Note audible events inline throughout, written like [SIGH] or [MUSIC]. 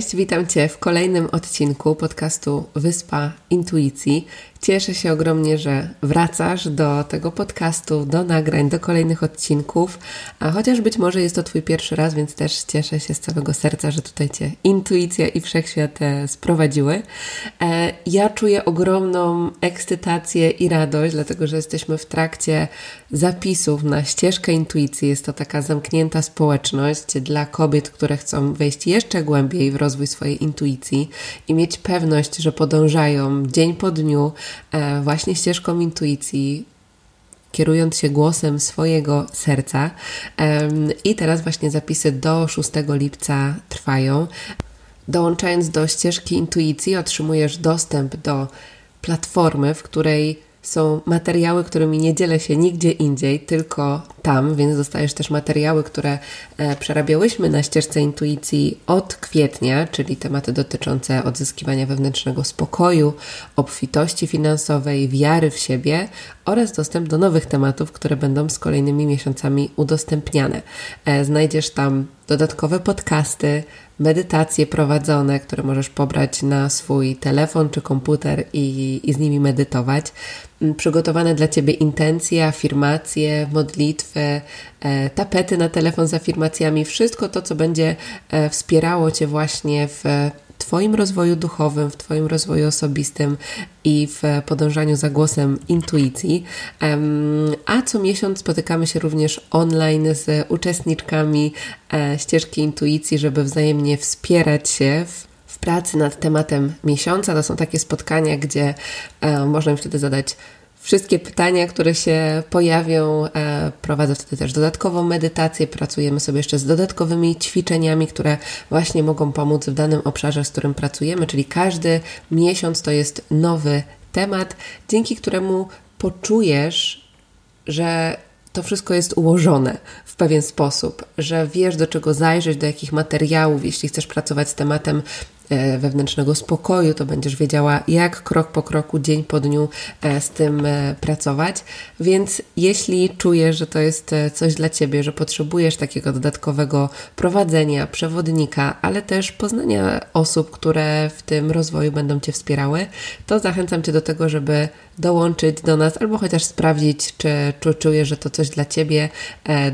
Cześć, witam Cię w kolejnym odcinku podcastu Wyspa Intuicji. Cieszę się ogromnie, że wracasz do tego podcastu, do nagrań, do kolejnych odcinków, a chociaż być może jest to Twój pierwszy raz, więc też cieszę się z całego serca, że tutaj Cię intuicja i wszechświat e, sprowadziły. E, ja czuję ogromną ekscytację i radość, dlatego że jesteśmy w trakcie zapisów na ścieżkę intuicji. Jest to taka zamknięta społeczność dla kobiet, które chcą wejść jeszcze głębiej w rozwój swojej intuicji i mieć pewność, że podążają dzień po dniu właśnie ścieżką intuicji, kierując się głosem swojego serca. I teraz właśnie zapisy do 6 lipca trwają. Dołączając do ścieżki intuicji, otrzymujesz dostęp do platformy, w której są materiały, którymi nie dzielę się nigdzie indziej, tylko tam, więc dostajesz też materiały, które e, przerabiałyśmy na ścieżce intuicji od kwietnia, czyli tematy dotyczące odzyskiwania wewnętrznego spokoju, obfitości finansowej, wiary w siebie oraz dostęp do nowych tematów, które będą z kolejnymi miesiącami udostępniane. E, znajdziesz tam dodatkowe podcasty, medytacje prowadzone, które możesz pobrać na swój telefon czy komputer i, i z nimi medytować. Mm, przygotowane dla Ciebie intencje, afirmacje, modlitwy, e, tapety na telefon z afirmacjami, wszystko to, co będzie e, wspierało Cię właśnie w Twoim rozwoju duchowym, w Twoim rozwoju osobistym i w podążaniu za głosem intuicji. A co miesiąc spotykamy się również online z uczestniczkami e, ścieżki intuicji, żeby wzajemnie wspierać się w pracy nad tematem miesiąca. To są takie spotkania, gdzie e, można mi wtedy zadać wszystkie pytania, które się pojawią. E, prowadzę wtedy też dodatkową medytację. Pracujemy sobie jeszcze z dodatkowymi ćwiczeniami, które właśnie mogą pomóc w danym obszarze, z którym pracujemy, czyli każdy miesiąc to jest nowy temat, dzięki któremu poczujesz, że to wszystko jest ułożone w pewien sposób, że wiesz do czego zajrzeć, do jakich materiałów, jeśli chcesz pracować z tematem wewnętrznego spokoju, to będziesz wiedziała, jak krok po kroku, dzień po dniu e, z tym e, pracować. Więc jeśli czujesz, że to jest coś dla Ciebie, że potrzebujesz takiego dodatkowego prowadzenia, przewodnika, ale też poznania osób, które w tym rozwoju będą Cię wspierały, to zachęcam Cię do tego, żeby dołączyć do nas albo chociaż sprawdzić, czy, czy czujesz, że to coś dla Ciebie.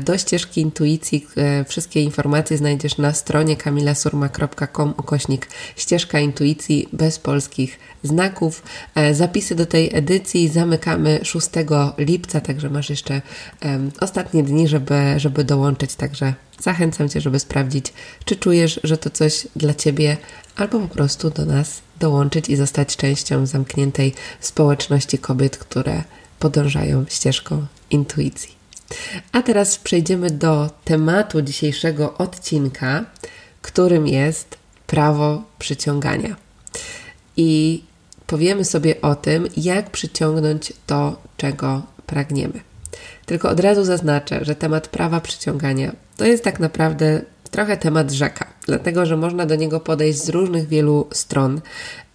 Do ścieżki intuicji wszystkie informacje znajdziesz na stronie kamilasurma.com ukośnik ścieżka intuicji bez polskich znaków. E, zapisy do tej edycji zamykamy 6 lipca, także masz jeszcze um, ostatnie dni, żeby, żeby dołączyć. Także zachęcam Cię, żeby sprawdzić, czy czujesz, że to coś dla Ciebie, albo po prostu do nas dołączyć i zostać częścią zamkniętej społeczności kobiet, które podążają ścieżką intuicji. A teraz przejdziemy do tematu dzisiejszego odcinka, którym jest prawo przyciągania. I powiemy sobie o tym, jak przyciągnąć to, czego pragniemy. Tylko od razu zaznaczę, że temat prawa przyciągania to jest tak naprawdę trochę temat rzeka, dlatego że można do niego podejść z różnych wielu stron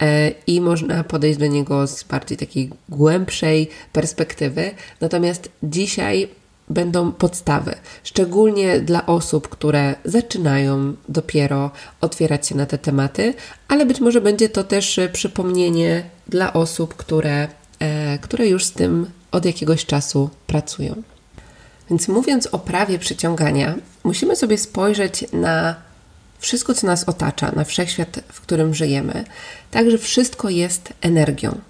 e, i można podejść do niego z bardziej takiej głębszej perspektywy. Natomiast dzisiaj będą podstawy, szczególnie dla osób, które zaczynają dopiero otwierać się na te tematy, ale być może będzie to też przypomnienie dla osób, które, e, które już z tym od jakiegoś czasu pracują. Więc mówiąc o prawie przyciągania, musimy sobie spojrzeć na wszystko, co nas otacza, na wszechświat, w którym żyjemy, tak, że wszystko jest energią.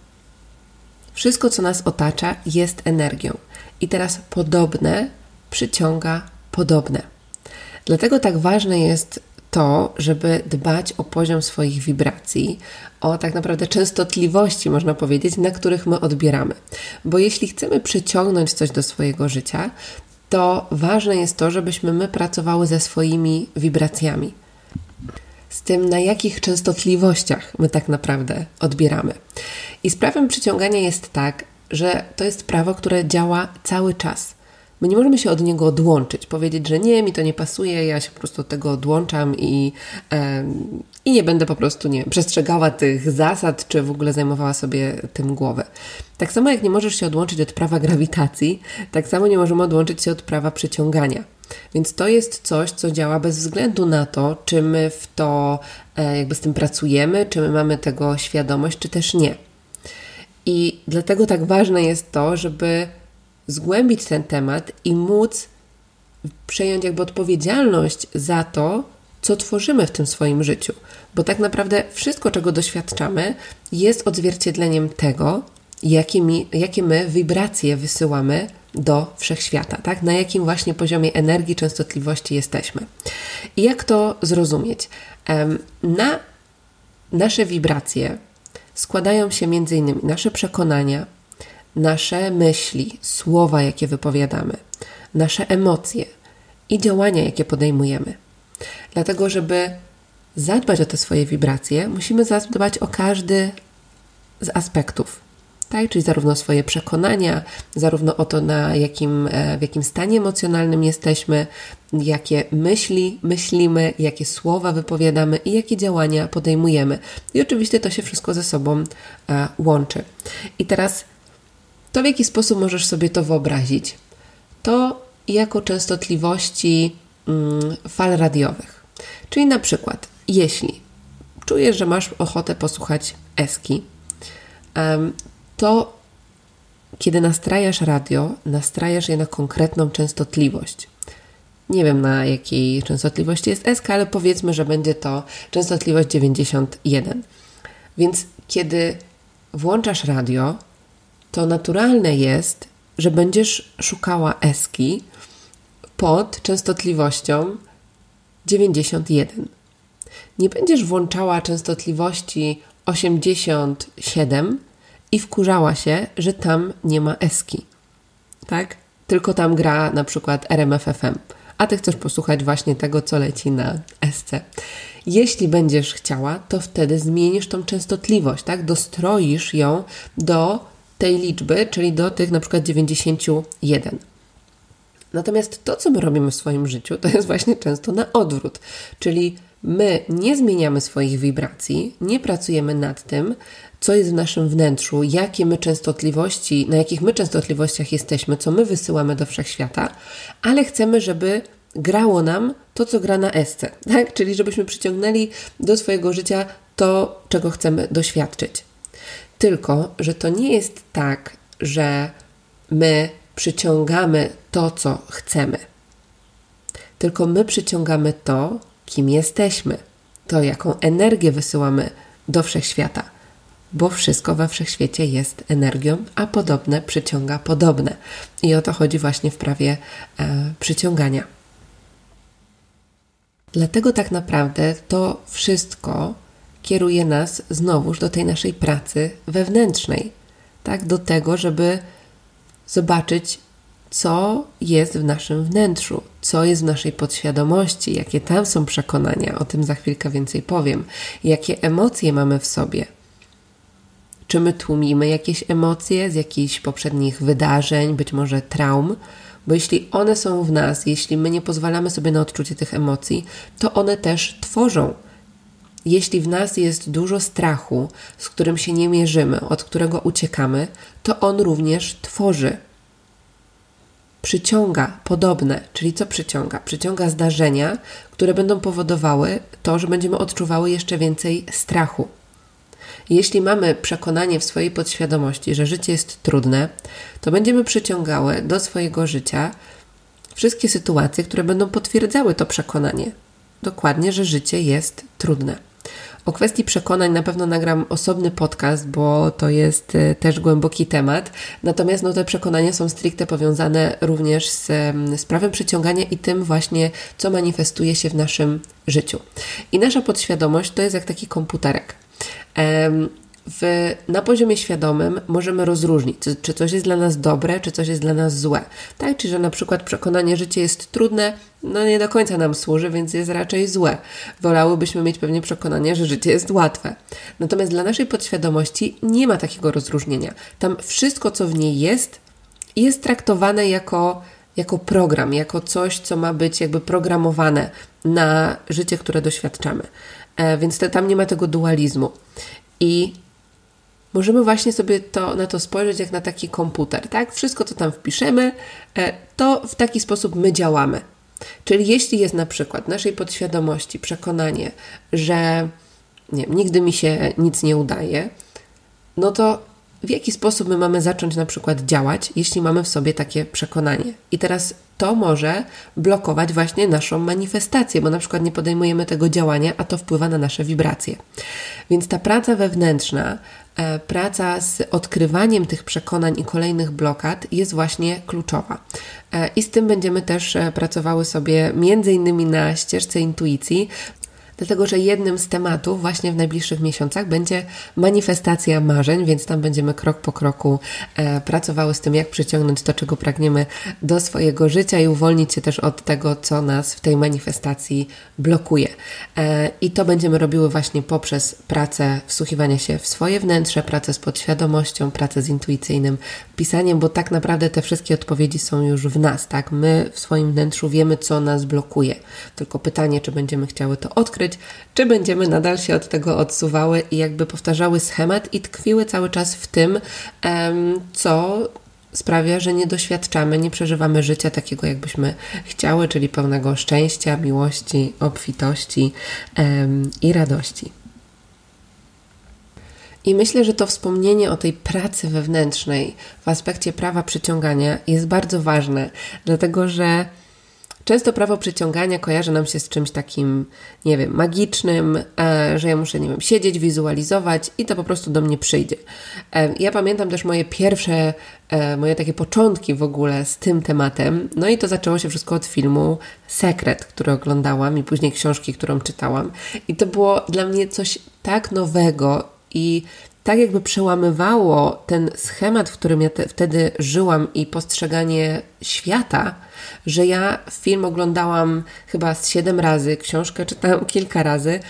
Wszystko, co nas otacza, jest energią. I teraz podobne przyciąga podobne. Dlatego tak ważne jest to, żeby dbać o poziom swoich wibracji, o tak naprawdę częstotliwości, można powiedzieć, na których my odbieramy. Bo jeśli chcemy przyciągnąć coś do swojego życia, to ważne jest to, żebyśmy my pracowały ze swoimi wibracjami. Z tym, na jakich częstotliwościach my tak naprawdę odbieramy. I z prawem przyciągania jest tak, że to jest prawo, które działa cały czas. My nie możemy się od niego odłączyć, powiedzieć, że nie, mi to nie pasuje, ja się po prostu od tego odłączam i, i nie będę po prostu nie przestrzegała tych zasad, czy w ogóle zajmowała sobie tym głowę. Tak samo jak nie możesz się odłączyć od prawa grawitacji, tak samo nie możemy odłączyć się od prawa przyciągania. Więc to jest coś, co działa bez względu na to, czy my w to e, jakby z tym pracujemy, czy my mamy tego świadomość, czy też nie. I dlatego tak ważne jest to, żeby zgłębić ten temat i móc przejąć jakby odpowiedzialność za to, co tworzymy w tym swoim życiu. Bo tak naprawdę wszystko, czego doświadczamy, jest odzwierciedleniem tego, jakie, mi, jakie my wibracje wysyłamy do wszechświata, tak? Na jakim właśnie poziomie energii, częstotliwości jesteśmy. I jak to zrozumieć? Na nasze wibracje składają się innymi nasze przekonania, nasze myśli, słowa, jakie wypowiadamy, nasze emocje i działania, jakie podejmujemy. Dlatego, żeby zadbać o te swoje wibracje, musimy zadbać o każdy z aspektów. Tak? Czyli zarówno swoje przekonania, zarówno o to, na jakim, e, w jakim stanie emocjonalnym jesteśmy, jakie myśli myślimy, jakie słowa wypowiadamy i jakie działania podejmujemy. I oczywiście to się wszystko ze sobą e, łączy. I teraz to, w jaki sposób możesz sobie to wyobrazić, to jako częstotliwości mm, fal radiowych. Czyli na przykład, jeśli czujesz, że masz ochotę posłuchać eski, to kiedy nastrajasz radio, nastrajasz je na konkretną częstotliwość. Nie wiem na jakiej częstotliwości jest SK, ale powiedzmy, że będzie to częstotliwość 91. Więc kiedy włączasz radio, to naturalne jest, że będziesz szukała eski pod częstotliwością 91. Nie będziesz włączała częstotliwości 87 i wkurzała się, że tam nie ma eski. Tak? Tylko tam gra na przykład RMFFM, a ty chcesz posłuchać właśnie tego, co leci na SC. Jeśli będziesz chciała, to wtedy zmienisz tą częstotliwość, tak? Dostroisz ją do tej liczby, czyli do tych na przykład 91. Natomiast to, co my robimy w swoim życiu, to jest właśnie często na odwrót, czyli my nie zmieniamy swoich wibracji, nie pracujemy nad tym, co jest w naszym wnętrzu, jakie my częstotliwości, na jakich my częstotliwościach jesteśmy, co my wysyłamy do wszechświata, ale chcemy, żeby grało nam to, co gra na esce, [LAUGHS] tak? Czyli żebyśmy przyciągnęli do swojego życia to, czego chcemy doświadczyć. Tylko, że to nie jest tak, że my przyciągamy to, co chcemy. Tylko my przyciągamy to, kim jesteśmy, to, jaką energię wysyłamy do wszechświata, bo wszystko we wszechświecie jest energią, a podobne przyciąga podobne. I o to chodzi właśnie w prawie e, przyciągania. Dlatego tak naprawdę to wszystko kieruje nas znowuż do tej naszej pracy wewnętrznej, tak, do tego, żeby zobaczyć, co jest w naszym wnętrzu, co jest w naszej podświadomości, jakie tam są przekonania, o tym za chwilkę więcej powiem, jakie emocje mamy w sobie. Czy my tłumimy jakieś emocje z jakichś poprzednich wydarzeń, być może traum, bo jeśli one są w nas, jeśli my nie pozwalamy sobie na odczucie tych emocji, to one też tworzą jeśli w nas jest dużo strachu, z którym się nie mierzymy, od którego uciekamy, to on również tworzy. Przyciąga podobne, czyli co przyciąga? Przyciąga zdarzenia, które będą powodowały to, że będziemy odczuwały jeszcze więcej strachu. Jeśli mamy przekonanie w swojej podświadomości, że życie jest trudne, to będziemy przyciągały do swojego życia wszystkie sytuacje, które będą potwierdzały to przekonanie. Dokładnie, że życie jest trudne. O kwestii przekonań na pewno nagram osobny podcast, bo to jest y, też głęboki temat. Natomiast no, te przekonania są stricte powiązane również z, z prawem przyciągania i tym właśnie, co manifestuje się w naszym życiu. I nasza podświadomość to jest jak taki komputerek. W, na poziomie świadomym możemy rozróżnić, czy, czy coś jest dla nas dobre, czy coś jest dla nas złe. Tak, czyli że na przykład przekonanie, że życie jest trudne, no nie do końca nam służy, więc jest raczej złe. Wolałybyśmy mieć pewnie przekonanie, że życie jest łatwe. Natomiast dla naszej podświadomości nie ma takiego rozróżnienia. Tam wszystko, co w niej jest, jest traktowane jako, jako program, jako coś, co ma być jakby programowane na życie, które doświadczamy. E, więc te, tam nie ma tego dualizmu. I możemy właśnie sobie to, na to spojrzeć jak na taki komputer, tak? Wszystko, co tam wpiszemy, e, to w taki sposób my działamy. Czyli jeśli jest na przykład naszej podświadomości przekonanie, że nie, nigdy mi się nic nie udaje, no to w jaki sposób my mamy zacząć na przykład działać, jeśli mamy w sobie takie przekonanie. I teraz to może blokować właśnie naszą manifestację, bo na przykład nie podejmujemy tego działania, a to wpływa na nasze wibracje. Więc ta praca wewnętrzna, e, praca z odkrywaniem tych przekonań i kolejnych blokad jest właśnie kluczowa. E, I z tym będziemy też e, pracowały sobie między innymi na ścieżce intuicji, dlatego że jednym z tematów właśnie w najbliższych miesiącach będzie manifestacja marzeń, więc tam będziemy krok po kroku e, pracowały z tym, jak przyciągnąć to, czego pragniemy do swojego życia i uwolnić się też od tego, co nas w tej manifestacji blokuje. E, I to będziemy robiły właśnie poprzez pracę wsłuchiwania się w swoje wnętrze, pracę z podświadomością, pracę z intuicyjnym pisaniem, bo tak naprawdę te wszystkie odpowiedzi są już w nas, tak? My w swoim wnętrzu wiemy, co nas blokuje. Tylko pytanie, czy będziemy chciały to odkryć, czy będziemy nadal się od tego odsuwały i jakby powtarzały schemat i tkwiły cały czas w tym, co sprawia, że nie doświadczamy, nie przeżywamy życia takiego, jakbyśmy chciały, czyli pełnego szczęścia, miłości, obfitości i radości. I myślę, że to wspomnienie o tej pracy wewnętrznej w aspekcie prawa przyciągania jest bardzo ważne, dlatego że Często prawo przyciągania kojarzy nam się z czymś takim, nie wiem, magicznym, e, że ja muszę, nie wiem, siedzieć, wizualizować i to po prostu do mnie przyjdzie. E, ja pamiętam też moje pierwsze, e, moje takie początki w ogóle z tym tematem. No i to zaczęło się wszystko od filmu Sekret, który oglądałam i później książki, którą czytałam. I to było dla mnie coś tak nowego i tak jakby przełamywało ten schemat, w którym ja te, wtedy żyłam i postrzeganie świata, że ja film oglądałam chyba z siedem razy, książkę czytałam kilka razy,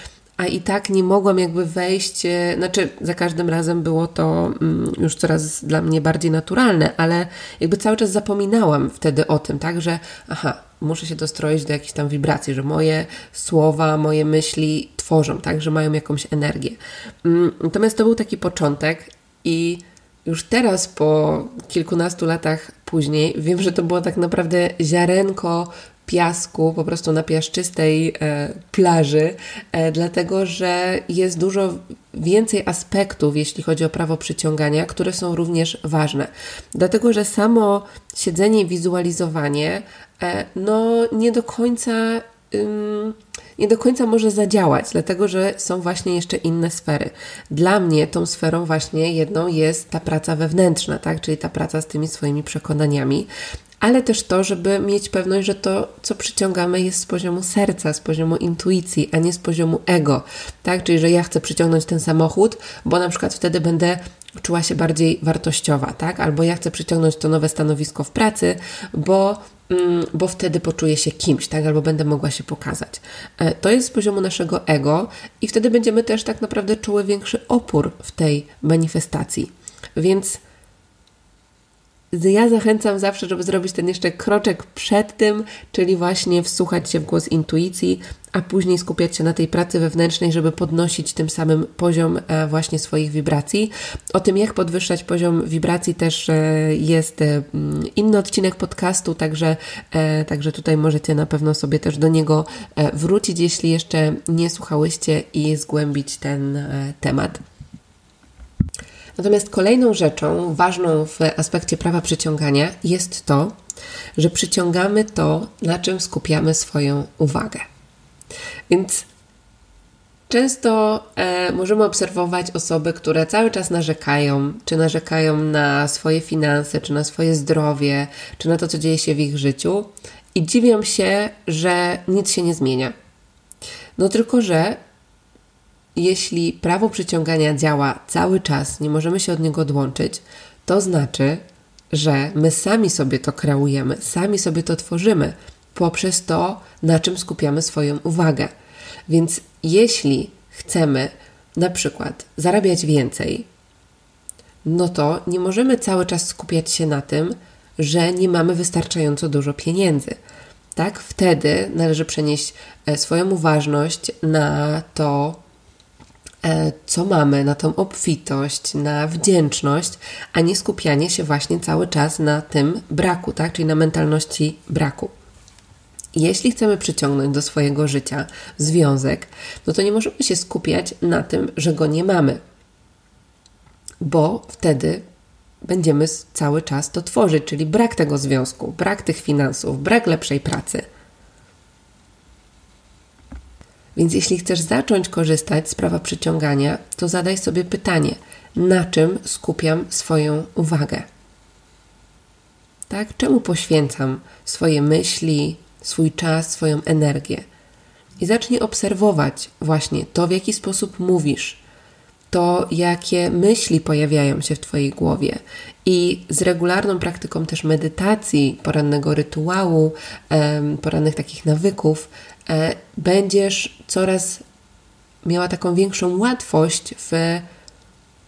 a i tak nie mogłam jakby wejść, e, znaczy za każdym razem było to mm, już coraz dla mnie bardziej naturalne, ale jakby cały czas zapominałam wtedy o tym, tak, że aha, muszę się dostroić do jakichś tam wibracji, że moje słowa, moje myśli tworzą, tak, że mają jakąś energię. Mm, natomiast to był taki początek i już teraz po kilkunastu latach później wiem, że to było tak naprawdę ziarenko piasku, po prostu na piaszczystej e, plaży, e, dlatego że jest dużo więcej aspektów, jeśli chodzi o prawo przyciągania, które są również ważne. Dlatego, że samo siedzenie i wizualizowanie e, no, nie do końca. nie do końca może zadziałać, dlatego że są właśnie jeszcze inne sfery. Dla mnie tą sferą właśnie jedną jest ta praca wewnętrzna, tak? czyli ta praca z tymi swoimi przekonaniami, ale też to, żeby mieć pewność, że to, co przyciągamy, jest z poziomu serca, z poziomu intuicji, a nie z poziomu ego. Tak? Czyli, że ja chcę przyciągnąć ten samochód, bo na przykład wtedy będę czuła się bardziej wartościowa, tak? Albo ja chcę przyciągnąć to nowe stanowisko w pracy, bo, mm, bo wtedy poczuję się kimś, tak? Albo będę mogła się pokazać. E, to jest z poziomu naszego ego i wtedy będziemy też tak naprawdę czuły większy opór w tej manifestacji. Więc ja zachęcam zawsze, żeby zrobić ten jeszcze kroczek przed tym, czyli właśnie wsłuchać się w głos intuicji, a później skupiać się na tej pracy wewnętrznej, żeby podnosić tym samym poziom e, właśnie swoich wibracji. O tym, jak podwyższać poziom wibracji, też e, jest e, inny odcinek podcastu, także, także tutaj możecie na pewno sobie też do niego wrócić, jeśli jeszcze nie słuchałyście i zgłębić ten temat. Natomiast kolejną rzeczą ważną w aspekcie prawa przyciągania jest to, że przyciągamy to, na czym skupiamy swoją uwagę. Więc Często e, możemy obserwować osoby, które cały czas narzekają, czy narzekają na swoje finanse, czy na swoje zdrowie, czy na to, co dzieje się w ich życiu, i dziwią się, że nic się nie zmienia. No tylko, że jeśli prawo przyciągania działa cały czas, nie możemy się od niego odłączyć, to znaczy, że my sami sobie to kreujemy, sami sobie to tworzymy poprzez to, na czym skupiamy swoją uwagę. Więc jeśli chcemy na przykład zarabiać więcej, no to nie możemy cały czas skupiać się na tym, że nie mamy wystarczająco dużo pieniędzy. Tak, wtedy należy przenieść e, swoją uważność na to, co mamy, na tą obfitość, na wdzięczność, a nie skupianie się właśnie cały czas na tym braku, tak? czyli na mentalności braku. Jeśli chcemy przyciągnąć do swojego życia związek, no to nie możemy się skupiać na tym, że go nie mamy, bo wtedy będziemy cały czas to tworzyć, czyli brak tego związku, brak tych finansów, brak lepszej pracy. Więc jeśli chcesz zacząć korzystać z prawa przyciągania, to zadaj sobie pytanie, na czym skupiam swoją uwagę? Tak? Czemu poświęcam swoje myśli, swój czas, swoją energię? I zacznij obserwować właśnie to, w jaki sposób mówisz, to jakie myśli pojawiają się w Twojej głowie. I z regularną praktyką też medytacji, porannego rytuału, porannych takich nawyków, będziesz coraz miała taką większą łatwość w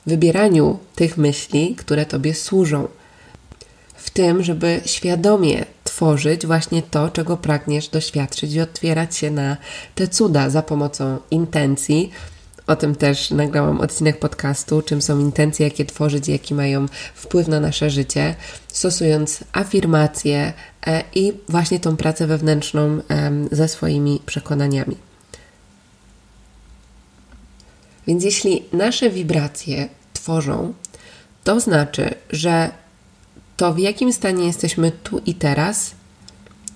wybieraniu tych myśli, które Tobie służą. W tym, żeby świadomie tworzyć właśnie to, czego pragniesz doświadczyć i otwierać się na te cuda za pomocą intencji, o tym też nagrałam odcinek podcastu, czym są intencje, jakie tworzyć, jaki mają wpływ na nasze życie, stosując afirmacje e, i właśnie tą pracę wewnętrzną ze swoimi przekonaniami. Więc jeśli nasze wibracje tworzą, to znaczy, że to w jakim stanie jesteśmy tu i teraz,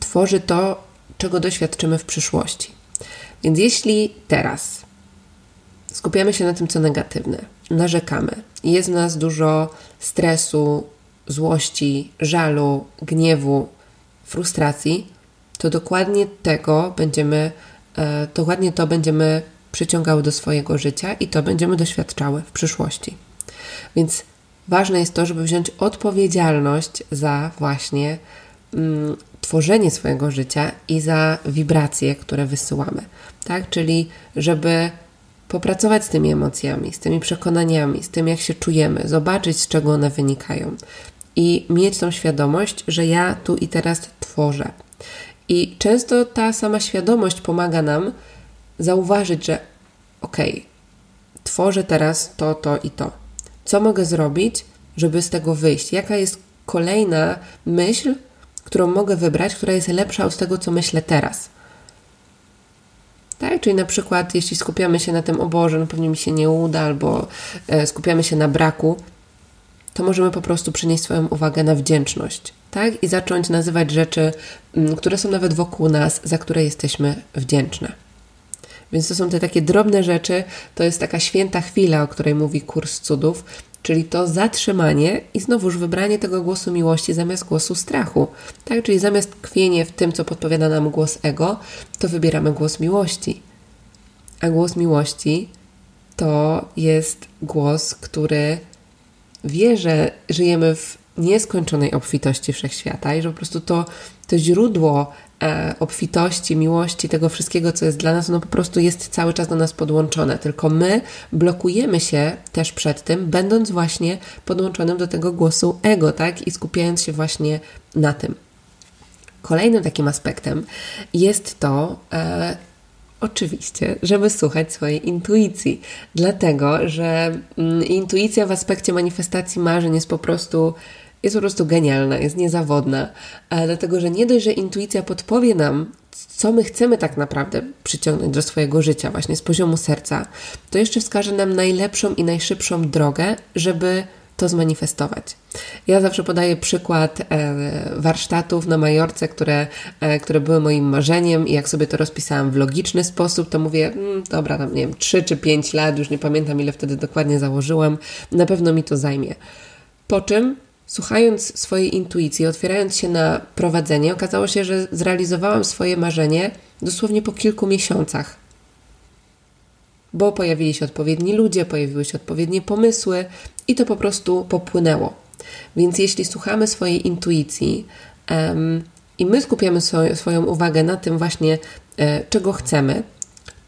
tworzy to, czego doświadczymy w przyszłości. Więc jeśli teraz skupiamy się na tym, co negatywne, narzekamy, jest w nas dużo stresu, złości, żalu, gniewu, frustracji, to dokładnie tego będziemy, e, dokładnie to będziemy przyciągały do swojego życia i to będziemy doświadczały w przyszłości. Więc ważne jest to, żeby wziąć odpowiedzialność za właśnie mm, tworzenie swojego życia i za wibracje, które wysyłamy. Tak? Czyli żeby popracować z tymi emocjami, z tymi przekonaniami, z tym, jak się czujemy, zobaczyć, z czego one wynikają i mieć tą świadomość, że ja tu i teraz tworzę. I często ta sama świadomość pomaga nam zauważyć, że okej, okay, tworzę teraz to, to i to. Co mogę zrobić, żeby z tego wyjść? Jaka jest kolejna myśl, którą mogę wybrać, która jest lepsza od tego, co myślę teraz? Tak? Czyli na przykład, jeśli skupiamy się na tym, o Boże, no pewnie mi się nie uda, albo e, skupiamy się na braku, to możemy po prostu przenieść swoją uwagę na wdzięczność, tak? I zacząć nazywać rzeczy, mm, które są nawet wokół nas, za które jesteśmy wdzięczne. Więc to są te takie drobne rzeczy, to jest taka święta chwila, o której mówi kurs cudów, czyli to zatrzymanie i znowuż wybranie tego głosu miłości zamiast głosu strachu. Tak? Czyli zamiast tkwienie w tym, co podpowiada nam głos ego, to wybieramy głos miłości. A głos miłości to jest głos, który wie, że żyjemy w nieskończonej obfitości wszechświata i że po prostu to, to źródło obfitości, miłości, tego wszystkiego, co jest dla nas, no po prostu jest cały czas do nas podłączone. Tylko my blokujemy się też przed tym, będąc właśnie podłączonym do tego głosu ego, tak? I skupiając się właśnie na tym. Kolejnym takim aspektem jest to, e, Oczywiście, żeby słuchać swojej intuicji, dlatego że mm, intuicja w aspekcie manifestacji marzeń jest po prostu jest po prostu genialna, jest niezawodna, dlatego że nie dość, że intuicja podpowie nam, co my chcemy tak naprawdę przyciągnąć do swojego życia, właśnie z poziomu serca, to jeszcze wskaże nam najlepszą i najszybszą drogę, żeby to zmanifestować. Ja zawsze podaję przykład e, warsztatów na Majorce, które, e, które były moim marzeniem i jak sobie to rozpisałam w logiczny sposób, to mówię, mm, dobra, tam nie wiem, 3 czy 5 lat, już nie pamiętam ile wtedy dokładnie założyłam, na pewno mi to zajmie. Po czym Słuchając swojej intuicji, otwierając się na prowadzenie, okazało się, że zrealizowałam swoje marzenie dosłownie po kilku miesiącach. bo pojawili się odpowiedni ludzie, pojawiły się odpowiednie pomysły i to po prostu popłynęło. Więc jeśli słuchamy swojej intuicji um, i my skupiamy swoją, uwagę na tym właśnie, e, czego chcemy,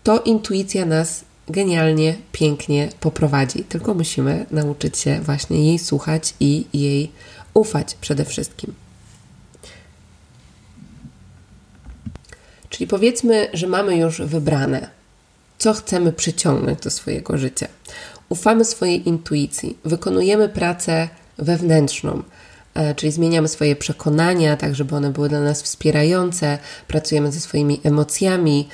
to intuicja nas genialnie, pięknie poprowadzi. Tylko musimy nauczyć się właśnie jej słuchać i jej ufać przede wszystkim. Czyli powiedzmy, że mamy już wybrane, co chcemy przyciągnąć do swojego życia. Ufamy swojej intuicji, wykonujemy pracę wewnętrzną, e, czyli zmieniamy swoje przekonania, tak żeby one były dla nas wspierające, pracujemy ze swoimi emocjami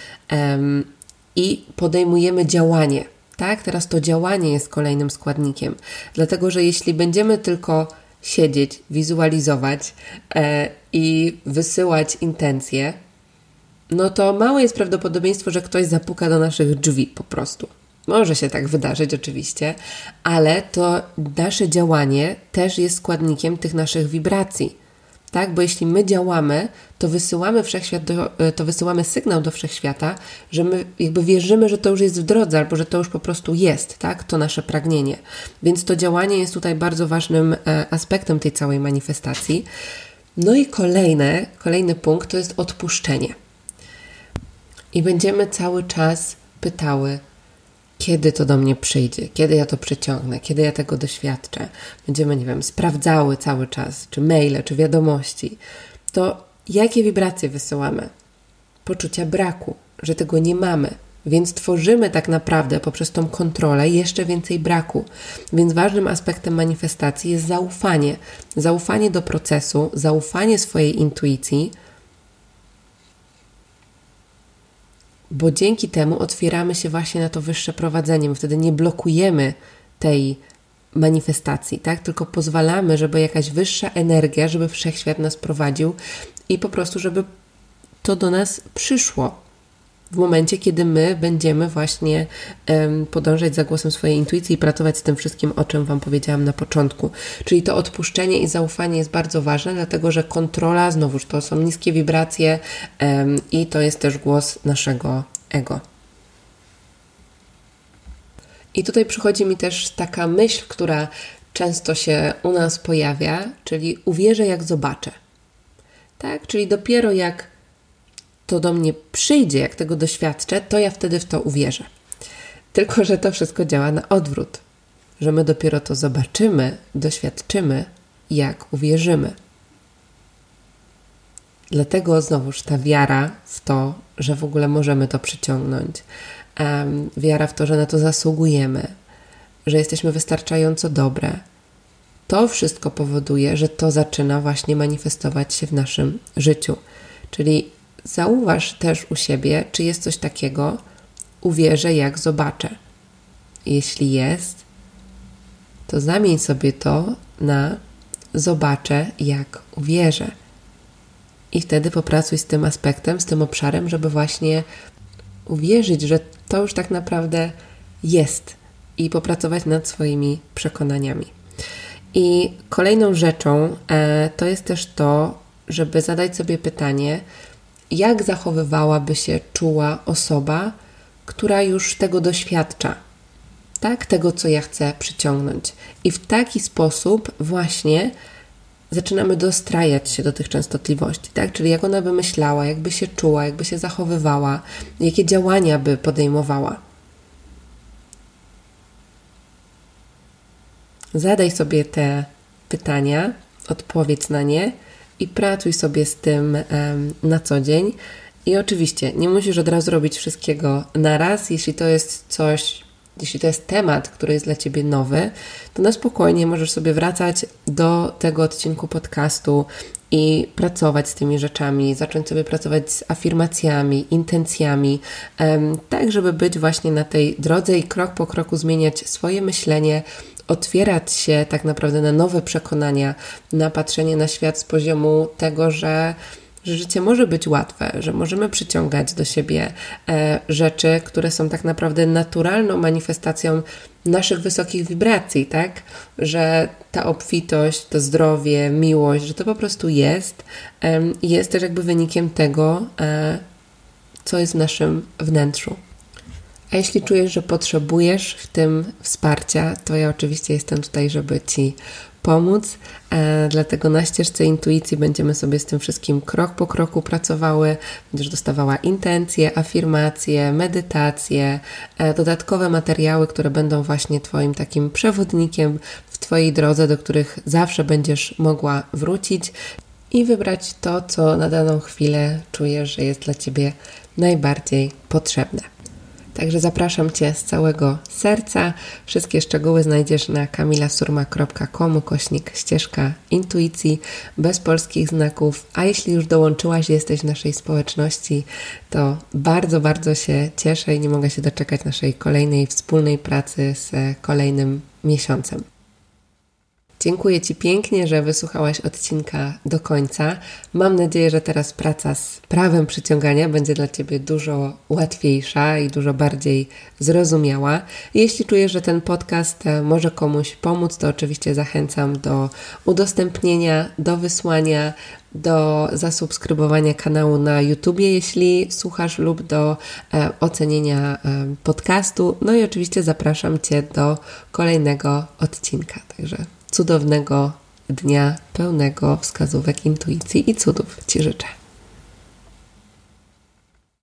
i podejmujemy działanie. Tak, teraz to działanie jest kolejnym składnikiem, dlatego że jeśli będziemy tylko siedzieć, wizualizować e, i wysyłać intencje, no to małe jest prawdopodobieństwo, że ktoś zapuka do naszych drzwi po prostu. Może się tak wydarzyć oczywiście, ale to nasze działanie też jest składnikiem tych naszych wibracji. Tak, bo jeśli my działamy, to wysyłamy wszechświat do, e, to wysyłamy sygnał do wszechświata, że my jakby wierzymy, że to już jest w drodze, albo że to już po prostu jest, tak? To nasze pragnienie. Więc to działanie jest tutaj bardzo ważnym e, aspektem tej całej manifestacji. No i kolejne, kolejny punkt to jest odpuszczenie. I będziemy cały czas pytały, kiedy to do mnie przyjdzie, kiedy ja to przeciągnę, kiedy ja tego doświadczę. Będziemy, nie wiem, sprawdzały cały czas, czy maile, czy wiadomości. To jakie wibracje wysyłamy? Poczucia braku, że tego nie mamy. Więc tworzymy tak naprawdę poprzez tą kontrolę jeszcze więcej braku. Więc ważnym aspektem manifestacji jest zaufanie. Zaufanie do procesu, zaufanie swojej intuicji, bo dzięki temu otwieramy się właśnie na to wyższe prowadzenie. My wtedy nie blokujemy tej manifestacji, tak? Tylko pozwalamy, żeby jakaś wyższa energia, żeby wszechświat nas prowadził i po prostu, żeby to do nas przyszło w momencie, kiedy my będziemy właśnie podążać za głosem swojej intuicji i pracować z tym wszystkim, o czym Wam powiedziałam na początku. Czyli to odpuszczenie i zaufanie jest bardzo ważne, dlatego że kontrola, znowuż to są niskie wibracje i to jest też głos naszego ego. I tutaj przychodzi mi też taka myśl, która często się u nas pojawia, czyli uwierzę, jak zobaczę. Tak? Czyli dopiero jak to do mnie przyjdzie, jak tego doświadczę, to ja wtedy w to uwierzę. Tylko, że to wszystko działa na odwrót, że my dopiero to zobaczymy, doświadczymy, jak uwierzymy. Dlatego znowuż ta wiara w to, że w ogóle możemy to przyciągnąć, um, wiara w to, że na to zasługujemy, że jesteśmy wystarczająco dobre, to wszystko powoduje, że to zaczyna właśnie manifestować się w naszym życiu. Czyli Zauważ też u siebie, czy jest coś takiego, uwierzę, jak zobaczę. Jeśli jest, to zamień sobie to na zobaczę, jak uwierzę. I wtedy popracuj z tym aspektem, z tym obszarem, żeby właśnie uwierzyć, że to już tak naprawdę jest i popracować nad swoimi przekonaniami. I kolejną rzeczą e, to jest też to, żeby zadać sobie pytanie, jak zachowywałaby się czuła osoba, która już tego doświadcza, tak? Tego, co ja chcę przyciągnąć. I w taki sposób właśnie zaczynamy dostrajać się do tych częstotliwości, tak? Czyli jak ona by myślała, jakby się czuła, jakby się zachowywała, jakie działania by podejmowała. Zadaj sobie te pytania, odpowiedz na nie i pracuj sobie z tym na co dzień. I oczywiście nie musisz od razu robić wszystkiego na raz. Jeśli to jest coś, jeśli to jest temat, który jest dla Ciebie nowy, to na spokojnie możesz sobie wracać do tego odcinku podcastu i pracować z tymi rzeczami, zacząć sobie pracować z afirmacjami, intencjami, tak żeby być właśnie na tej drodze i krok po kroku zmieniać swoje myślenie, otwierać się tak naprawdę na nowe przekonania, na patrzenie na świat z poziomu tego, że że życie może być łatwe, że możemy przyciągać do siebie e, rzeczy, które są tak naprawdę naturalną manifestacją naszych wysokich wibracji, tak? Że ta obfitość, to zdrowie, miłość, że to po prostu jest i jest też jakby wynikiem tego, e, co jest w naszym wnętrzu. A jeśli czujesz, że potrzebujesz w tym wsparcia, to ja oczywiście jestem tutaj, żeby Ci pomóc. E, dlatego na ścieżce intuicji będziemy sobie z tym wszystkim krok po kroku pracowały. Będziesz dostawała intencje, afirmacje, medytacje, e, dodatkowe materiały, które będą właśnie Twoim takim przewodnikiem w Twojej drodze, do których zawsze będziesz mogła wrócić i wybrać to, co na daną chwilę czujesz, że jest dla Ciebie najbardziej potrzebne. Także zapraszam Cię z całego serca. Wszystkie szczegóły znajdziesz na kamilasurma.com kośnik ścieżka intuicji bez polskich znaków. A jeśli już dołączyłaś, jesteś w naszej społeczności, to bardzo, bardzo się cieszę i nie mogę się doczekać naszej kolejnej wspólnej pracy z kolejnym miesiącem. Dziękuję Ci pięknie, że wysłuchałaś odcinka do końca. Mam nadzieję, że teraz praca z prawem przyciągania będzie dla Ciebie dużo łatwiejsza i dużo bardziej zrozumiała. Jeśli czujesz, że ten podcast e, może komuś pomóc, to oczywiście zachęcam do udostępnienia, do wysłania, do zasubskrybowania kanału na YouTube, jeśli słuchasz, lub do e, ocenienia e, podcastu. No i oczywiście zapraszam Cię do kolejnego odcinka. Także cudownego dnia pełnego wskazówek intuicji i cudów Ci życzę.